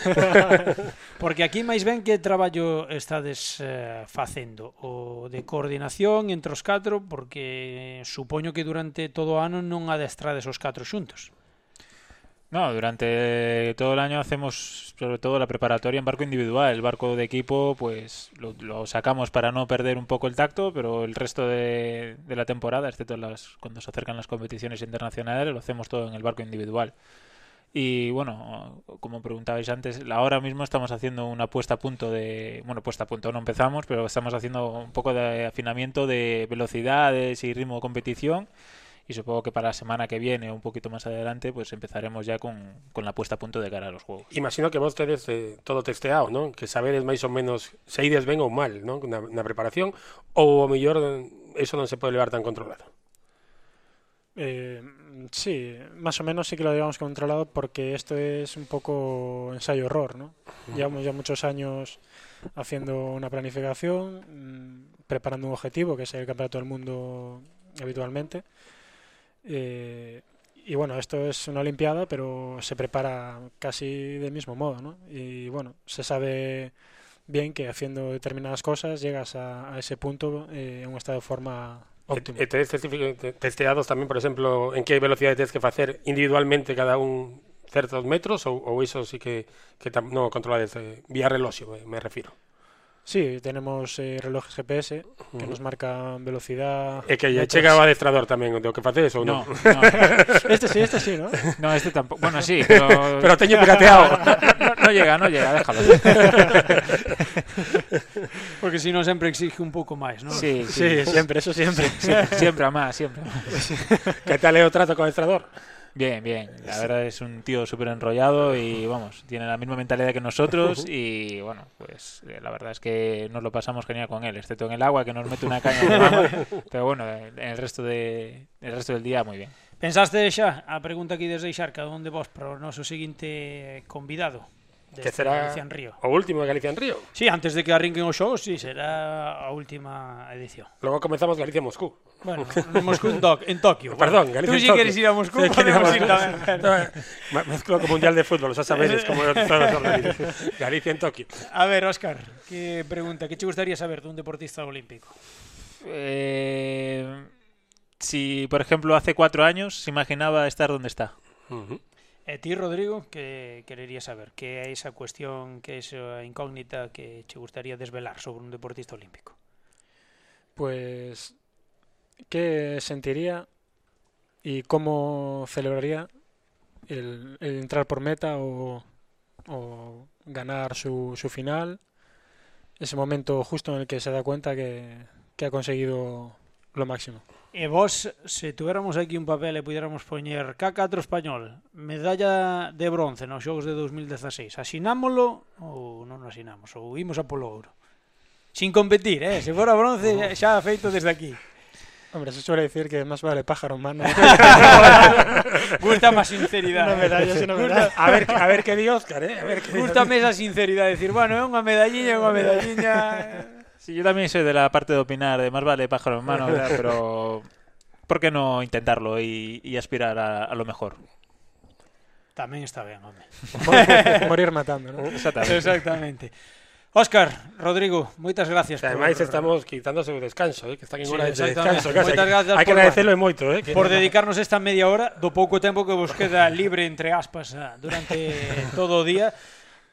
*laughs* Porque aquí máis ben que traballo estades eh, facendo o de coordinación entre os catro, porque supoño que durante todo o ano non adestrades os catro xuntos. No, durante todo el año hacemos sobre todo la preparatoria en barco individual. El barco de equipo, pues lo, lo sacamos para no perder un poco el tacto, pero el resto de, de la temporada, excepto las, cuando se acercan las competiciones internacionales, lo hacemos todo en el barco individual. Y bueno, como preguntabais antes, ahora mismo estamos haciendo una puesta a punto de. Bueno, puesta a punto no empezamos, pero estamos haciendo un poco de afinamiento de velocidades y ritmo de competición y supongo que para la semana que viene o un poquito más adelante pues empezaremos ya con, con la puesta a punto de cara a los juegos. Imagino que vos tedes eh, todo testeado, non? Que sabedes máis ou menos se ides ben ou mal, non? Na, na preparación ou o mellor eh, eso non se pode levar tan controlado. Eh, sí, más o menos sí que lo llevamos controlado porque esto es un poco ensayo-error, ¿no? Llevamos ya muchos años haciendo una planificación, mm, preparando un objetivo, que es el campeonato del mundo habitualmente. Eh, y bueno, esto es una olimpiada, pero se prepara casi del mismo modo, ¿no? Y bueno, se sabe bien que haciendo determinadas cosas llegas a, ese punto eh, en un estado de forma óptimo. E, e tedes certifi- te- testeados tamén, por exemplo, en que velocidade tedes que facer individualmente cada un certos metros ou, ou iso sí que, que tam, non o controlades eh, vía reloxo, me, me refiro. Sí, tenemos eh, relojes GPS que nos marcan velocidad. E que lle metros. chega o adestrador tamén do que facedes ou non? No, no, *laughs* Este sí, este sí, ¿no? no, este tampoco. Bueno, sí, *laughs* pero. Pero teño pirateado. no, no llega, no llega, déjalo. *laughs* Porque si non sempre exige un pouco máis, non? Sí, Sí, sí, siempre, eso siempre. siempre a más, siempre a más. que tal o trato co adestrador? Bien, bien. La verdad es un tío súper enrollado y vamos, tiene la misma mentalidad que nosotros *laughs* y bueno, pues eh, la verdad es que nos lo pasamos genial con él, excepto en el agua que nos mete una caña de mama, *laughs* pero bueno, en el resto de el resto del día muy bien. Pensaste xa a pregunta que ides deixar cada un de vos para o noso seguinte convidado Que deste será Galicia en Río. o último de Galicia en Río. Sí, antes de que arrinquen os xogos, sí, será a última edición. Logo comezamos Galicia Moscú. Bueno, en Moscú, en, en Tokio. Perdón, Galicia Tú en si Tokio. queres ir a Moscú, Sí, *laughs* quiero ir a podemos ir. No, eh, me- Mezclo co Mundial de Fútbol, todos os organizos. Galicia en Tokio. A ver, Óscar, que pregunta, que che gustaría saber dun deportista olímpico? Eh, si, por ejemplo, hace cuatro años se imaginaba estar donde está. Uh -huh. E ti, Rodrigo, que querería saber? Que é esa cuestión, que é esa incógnita que che gustaría desvelar sobre un deportista olímpico? Pues, ¿qué sentiría y cómo celebraría el, entrar por meta o, ganar su, su final? Ese momento justo en el que se da cuenta que ha conseguido lo máximo. E vos, se tuéramos aquí un papel e pudiéramos poñer K4 español, medalla de bronce nos xogos de 2016, asinámolo ou non o asinamos, ou imos a polo ouro? Sin competir, eh? se fora bronce xa feito desde aquí. Hombre, eso suele decir que más vale pájaro en mano. *laughs* Gusta más sinceridad. Una medalla eh. una medalla. A ver, a ver que di Óscar, eh? A ver que Gústame esa sinceridad, decir, bueno, é unha medalliña, é unha medalliña... *laughs* Sí, yo también soy de la parte de opinar, de más vale pájaro en mano, *laughs* pero ¿por qué no intentarlo y, y aspirar a, a lo mejor? Tamén está ben, home. *laughs* Morir matando, ¿no? Exactamente. Exactamente. Óscar, Rodrigo, moitas gracias Que ademais estamos quitándose o descanso, eh? que están en Sí, hora de exactamente. descanso. casi. Moitas gracias Hai que por- agradecelo e moito, eh? que- por dedicarnos esta media hora do pouco tempo que vos queda libre entre aspas ah, durante *laughs* todo o día.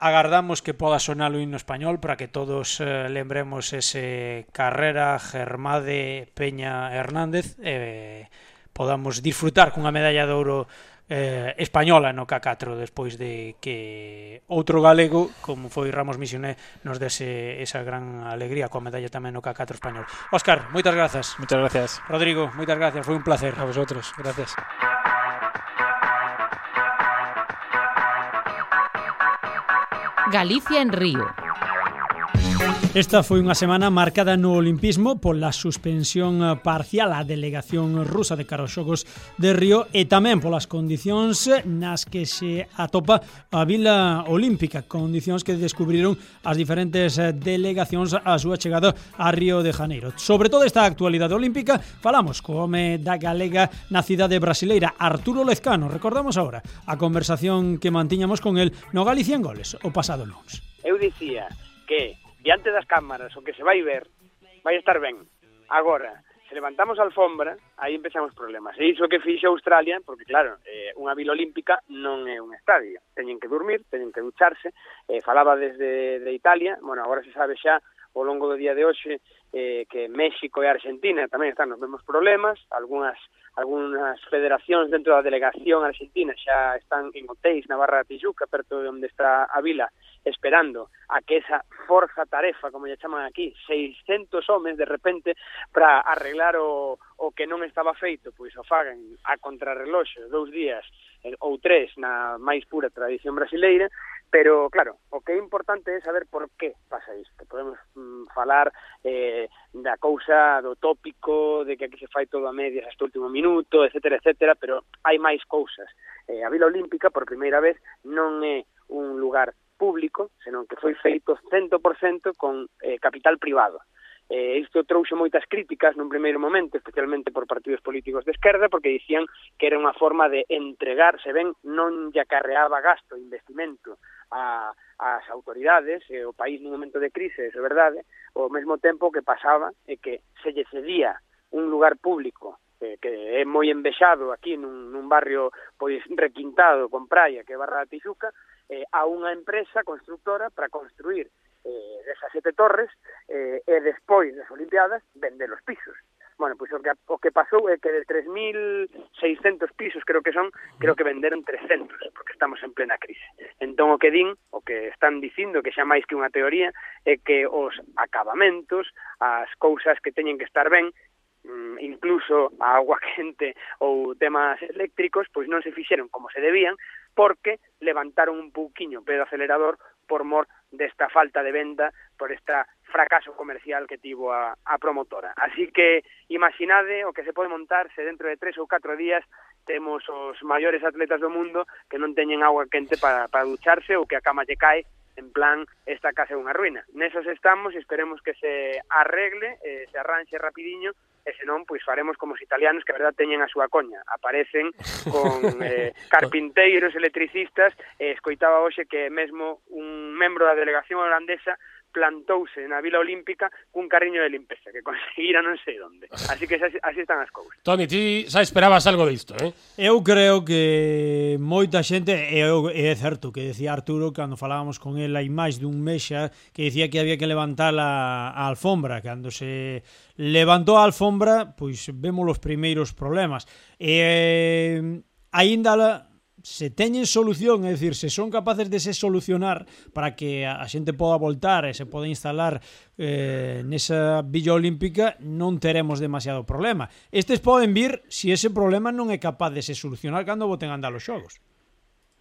Agardamos que poda sonar o himno español para que todos eh, lembremos ese Carrera, Germade, Peña, Hernández eh, podamos disfrutar cunha medalla de ouro eh, española no K4 despois de que outro galego como foi Ramos Misioné nos dese esa gran alegría coa medalla tamén no K4 español. Óscar, moitas grazas. Moitas gracias. Rodrigo, moitas gracias, foi un placer. A vosotros, gracias. Galicia en Río. Esta foi unha semana marcada no olimpismo pola suspensión eh, parcial á delegación rusa de cara aos xogos de Río e tamén polas condicións eh, nas que se atopa a vila olímpica, condicións que descubriron as diferentes eh, delegacións a súa chegada a Río de Janeiro. Sobre toda esta actualidade olímpica, falamos co home da galega na cidade brasileira, Arturo Lezcano. Recordamos agora a conversación que mantiñamos con el no Galicia en Goles o pasado lunes. Eu dicía que diante das cámaras, o que se vai ver, vai estar ben. Agora, se levantamos a alfombra, aí empezamos problemas. E iso que fixe Australia, porque claro, eh, unha vila olímpica non é un estadio. Teñen que dormir, teñen que ducharse. Eh, falaba desde de Italia, bueno, agora se sabe xa ao longo do día de hoxe eh, que México e Argentina tamén están nos mesmos problemas, algunhas algunhas federacións dentro da delegación argentina xa están en hotéis na Barra da Tijuca, perto de onde está a vila, esperando a que esa forza tarefa, como lle chaman aquí, 600 homes de repente para arreglar o, o que non estaba feito, pois o fagan a contrarreloxo dous días eh, ou tres na máis pura tradición brasileira Pero, claro, o que é importante é saber por que pasa isto. Podemos mm, falar eh, da cousa do tópico, de que aquí se fai todo a medias hasta o último minuto, etcétera, etcétera, pero hai máis cousas. Eh, a Vila Olímpica, por primeira vez, non é un lugar público, senón que foi feito 100% con eh, capital privado. Eh, isto trouxe moitas críticas nun primeiro momento, especialmente por partidos políticos de esquerda, porque dicían que era unha forma de entregar, se ben non lle acarreaba gasto e investimento a, as autoridades, e o país nun momento de crise, é verdade, ao mesmo tempo que pasaba é que se lle cedía un lugar público que, que é moi envexado aquí nun, nun barrio pois requintado con praia que é Barra da Tijuca, eh, a unha empresa constructora para construir eh, desas sete torres eh, e despois das Olimpiadas vende os pisos. Bueno, pois o que, o que pasou é que de 3.600 pisos, creo que son, creo que venderon 300, porque estamos en plena crise. Entón o que din, o que están dicindo, que xa máis que unha teoría, é que os acabamentos, as cousas que teñen que estar ben, mm, incluso a agua *laughs* quente ou temas eléctricos, pois non se fixeron como se debían, porque levantaron un pouquiño o pé do acelerador por mor desta falta de venda, por esta fracaso comercial que tivo a, a promotora. Así que imaginade o que se pode montar se dentro de tres ou catro días temos os maiores atletas do mundo que non teñen agua quente para, para ducharse ou que a cama lle cae en plan esta casa é unha ruina. Nesos estamos e esperemos que se arregle, eh, se arranxe rapidiño e senón pois faremos como os italianos que a verdad teñen a súa coña, aparecen con *laughs* eh, carpinteiros, electricistas, e escoitaba hoxe que mesmo un membro da delegación holandesa plantouse na Vila Olímpica cun carriño de limpeza que conseguira non sei onde. Así que así, así están as cousas. Toni, ti xa esperabas algo disto, eh? Eu creo que moita xente e é certo que decía Arturo cando falábamos con el hai máis dun mes xa que decía que había que levantar a, a alfombra cando se levantou a alfombra, pois vemos os primeiros problemas. E eh, aínda se teñen solución, é dicir, se son capaces de se solucionar para que a xente poda voltar e se poda instalar eh, nesa Villa Olímpica, non teremos demasiado problema. Estes poden vir se si ese problema non é capaz de se solucionar cando boten andar os xogos.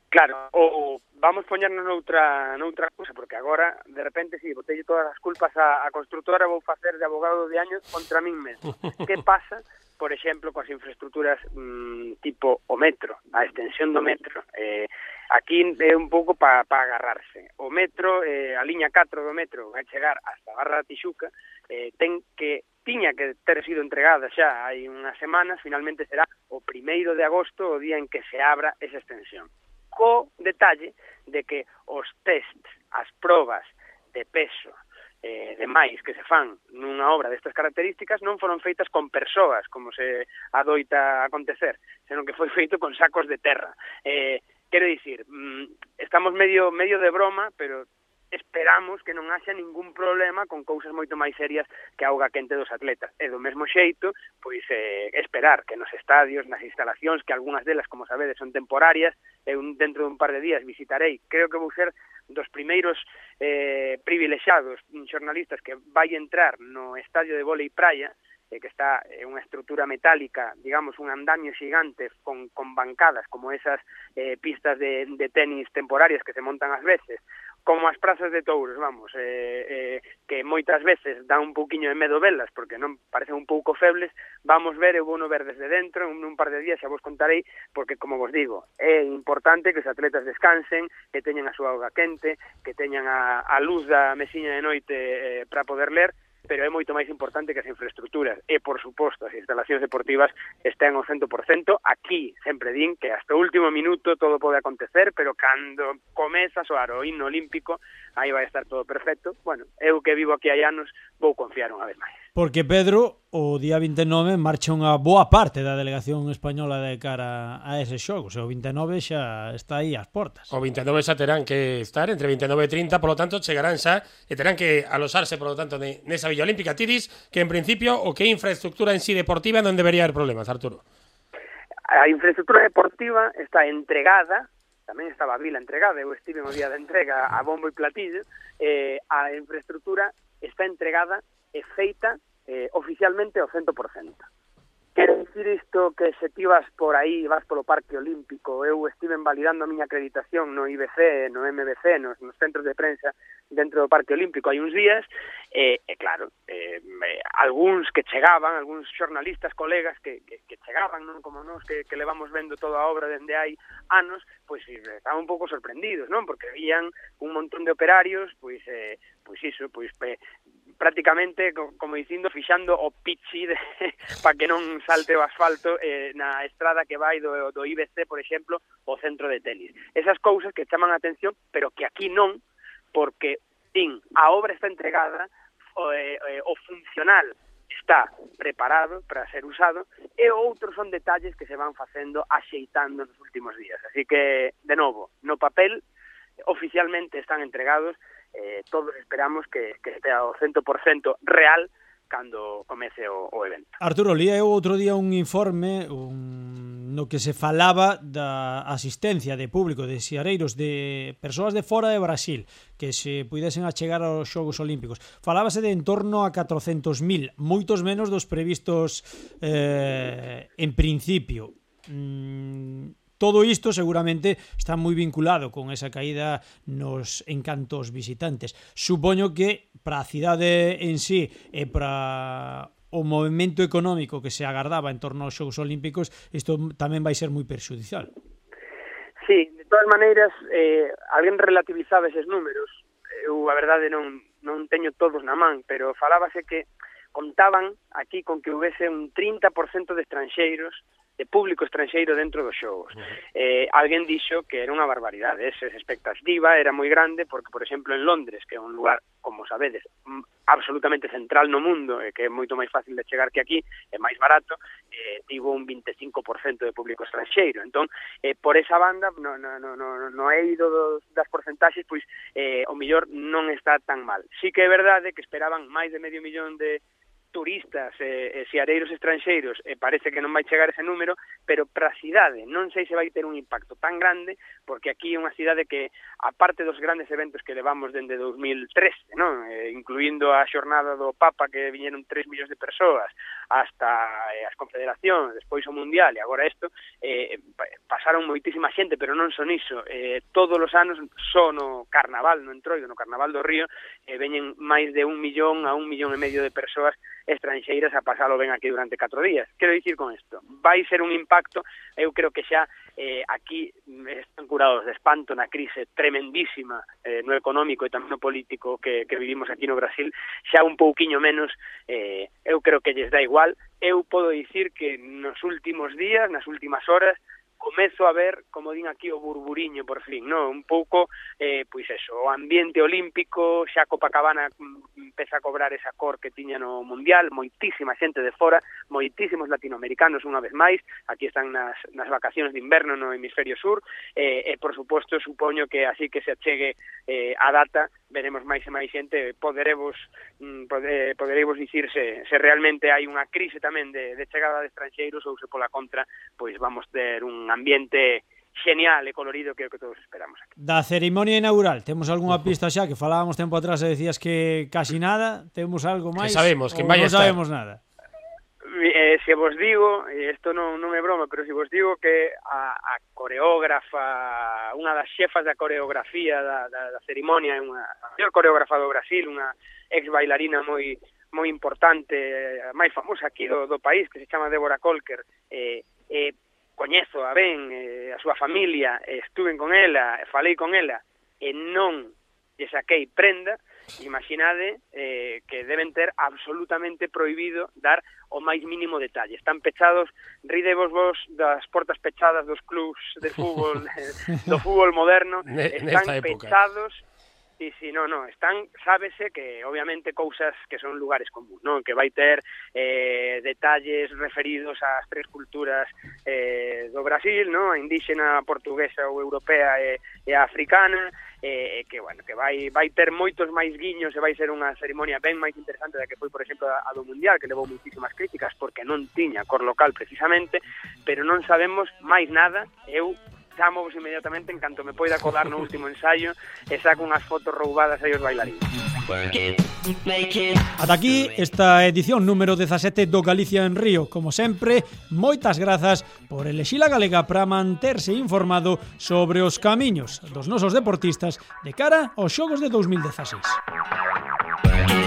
Claro, o, o vamos poñernos noutra, noutra cousa, porque agora, de repente, si, sí, botelle todas as culpas a, a constructora, vou facer de abogado de años contra min mesmo. *laughs* que pasa por exemplo, coas infraestructuras mm, tipo o metro, a extensión do metro. Eh, aquí é un pouco para pa agarrarse. O metro, eh, a liña 4 do metro, vai chegar hasta Barra da Tixuca, eh, ten que tiña que ter sido entregada xa hai unhas semanas, finalmente será o primeiro de agosto o día en que se abra esa extensión. Co detalle de que os tests, as probas de peso, eh, demais que se fan nunha obra destas características non foron feitas con persoas, como se adoita acontecer, senón que foi feito con sacos de terra. Eh, quero dicir, mm, estamos medio medio de broma, pero esperamos que non haxa ningún problema con cousas moito máis serias que a auga quente dos atletas. E do mesmo xeito, pois eh, esperar que nos estadios, nas instalacións, que algunhas delas, como sabedes, son temporarias, eu dentro dun par de días visitarei, creo que vou ser dos primeiros eh, privilexiados xornalistas que vai entrar no estadio de volei praia, eh, que está eh, unha estrutura metálica, digamos, un andamio xigante con, con bancadas como esas eh, pistas de, de tenis temporarias que se montan ás veces, como as prazas de touros, vamos, eh, eh, que moitas veces dá un pouquiño de medo velas, porque non parecen un pouco febles, vamos ver, eu vou no ver desde dentro, en un par de días xa vos contarei, porque, como vos digo, é importante que os atletas descansen, que teñan a súa auga quente, que teñan a, a luz da mesiña de noite eh, para poder ler, pero é moito máis importante que as infraestructuras e, por suposto, as instalacións deportivas estén ao 100%. Aquí sempre din que hasta o último minuto todo pode acontecer, pero cando comeza a soar o himno olímpico, aí vai estar todo perfecto. Bueno, eu que vivo aquí hai anos, vou confiar unha vez máis. Porque Pedro, o día 29 marcha unha boa parte da delegación española de cara a ese xogo. O, o 29 xa está aí ás portas. O 29 xa terán que estar entre 29 e 30, polo tanto, chegarán xa e terán que alosarse, polo tanto, nesa Villa Olímpica Tidis que en principio o que infraestructura en sí deportiva non debería haber problemas, Arturo. A infraestructura deportiva está entregada tamén estaba a vila entregada, eu estive no día de entrega a bombo e platillo, eh, a infraestructura está entregada é feita eh, oficialmente ao 100%. Quero dicir isto que se ti vas por aí, vas polo Parque Olímpico, eu estive validando a miña acreditación no IBC, no MBC, nos, nos centros de prensa dentro do Parque Olímpico hai uns días, e, e claro, eh, eh, algúns que chegaban, algúns xornalistas, colegas que, que, que chegaban, non como nós, que, que levamos vendo toda a obra dende hai anos, pois eh, estaban un pouco sorprendidos, non? Porque vían un montón de operarios, pois eh, pois iso, pois pe, prácticamente, como dicindo, fixando o pichi *laughs* para que non salte o asfalto eh, na estrada que vai do, do IBC, por exemplo, o centro de tenis. Esas cousas que chaman a atención, pero que aquí non, porque, din, a obra está entregada, o, eh, eh, o funcional está preparado para ser usado e outros son detalles que se van facendo axeitando nos últimos días. Así que, de novo, no papel oficialmente están entregados, eh, todos esperamos que, que estea ao 100% real cando comece o, o evento. Arturo, lia eu outro día un informe un, no que se falaba da asistencia de público de xiareiros de persoas de fora de Brasil que se pudesen achegar aos Xogos Olímpicos. Falábase de en torno a 400.000, moitos menos dos previstos eh, en principio. Mm, Todo isto seguramente está moi vinculado con esa caída nos encantos visitantes. Supoño que para a cidade en sí e para o movimento económico que se agardaba en torno aos xogos olímpicos, isto tamén vai ser moi perxudicial. Sí, de todas maneiras, eh, alguén relativizaba eses números. Eu, a verdade, non, non teño todos na man, pero falábase que contaban aquí con que houvese un 30% de estranxeiros de público estranxeiro dentro dos xogos. Uh -huh. Eh, alguén dixo que era unha barbaridade, esa expectativa era moi grande porque, por exemplo, en Londres, que é un lugar, como sabedes, absolutamente central no mundo e que é moito máis fácil de chegar que aquí, é máis barato, eh, tivo un 25% de público estranxeiro. Entón, eh, por esa banda, no, no, no, no, no he ido dos, das porcentaxes, pois, eh, o millor non está tan mal. Sí que é verdade que esperaban máis de medio millón de turistas eh, eh, e, e siareiros estranxeiros e parece que non vai chegar ese número, pero para a cidade non sei se vai ter un impacto tan grande, porque aquí é unha cidade que, aparte dos grandes eventos que levamos dende 2013, non? Eh, incluindo a xornada do Papa que viñeron 3 millóns de persoas, hasta eh, as confederacións, despois o Mundial e agora isto, eh, pasaron moitísima xente, pero non son iso. Eh, todos os anos só no Carnaval, no Entroido, no Carnaval do Río, eh, veñen máis de un millón a un millón e medio de persoas estranxeiras a pasalo ben aquí durante 4 días. Quero dicir con isto, vai ser un impacto, eu creo que xa eh, aquí están curados de espanto na crise tremendísima eh, no económico e tamén no político que, que vivimos aquí no Brasil, xa un pouquiño menos, eh, eu creo que lles dá igual, eu podo dicir que nos últimos días, nas últimas horas, comezo a ver, como din aquí, o burburiño por fin, no? Un pouco, eh, pois eso, o ambiente olímpico, xa Copacabana mm, empeza a cobrar esa cor que tiña no Mundial, moitísima xente de fora, moitísimos latinoamericanos unha vez máis, aquí están nas, nas vacacións de inverno no hemisferio sur, eh, e por suposto supoño que así que se achegue eh, a data veremos máis e máis xente poderemos mm, poder, eh, poderemos dicir se, se realmente hai unha crise tamén de, de chegada de estranxeiros ou se pola contra pois vamos ter un ambiente genial e colorido que é o que todos esperamos aquí. Da cerimonia inaugural, temos algunha *laughs* pista xa que falábamos tempo atrás e decías que casi nada, temos algo máis? Que sabemos, que vai non estar. sabemos nada eh, se vos digo, e isto non, non é broma, pero se vos digo que a, a coreógrafa, unha das xefas da coreografía da, da, da cerimonia, é unha a maior coreógrafa do Brasil, unha ex bailarina moi moi importante, a máis famosa aquí do, do país, que se chama Débora Colker, eh, eh, coñezo a ben, eh, a súa familia, eh, estuve con ela, falei con ela, e non lle saquei prenda, Imaginade eh, que deben ter absolutamente prohibido dar o máis mínimo detalle. Están pechados, ridevos vos das portas pechadas dos clubs de fútbol, *laughs* do fútbol moderno, están pechados Sí, sí, no, no, están, sábese que obviamente cousas que son lugares comuns, non? Que vai ter eh, detalles referidos ás tres culturas eh, do Brasil, non? A indígena, a portuguesa ou europea e, e a africana, eh, que, bueno, que vai, vai ter moitos máis guiños e vai ser unha cerimonia ben máis interesante da que foi, por exemplo, a, do Mundial, que levou muitísimas críticas porque non tiña cor local precisamente, pero non sabemos máis nada, eu chamovos inmediatamente en canto me poida colar no último ensaio e saco unhas fotos roubadas aí os bailarines. Ata aquí esta edición número 17 do Galicia en Río. Como sempre, moitas grazas por elexir a galega para manterse informado sobre os camiños dos nosos deportistas de cara aos xogos de 2016.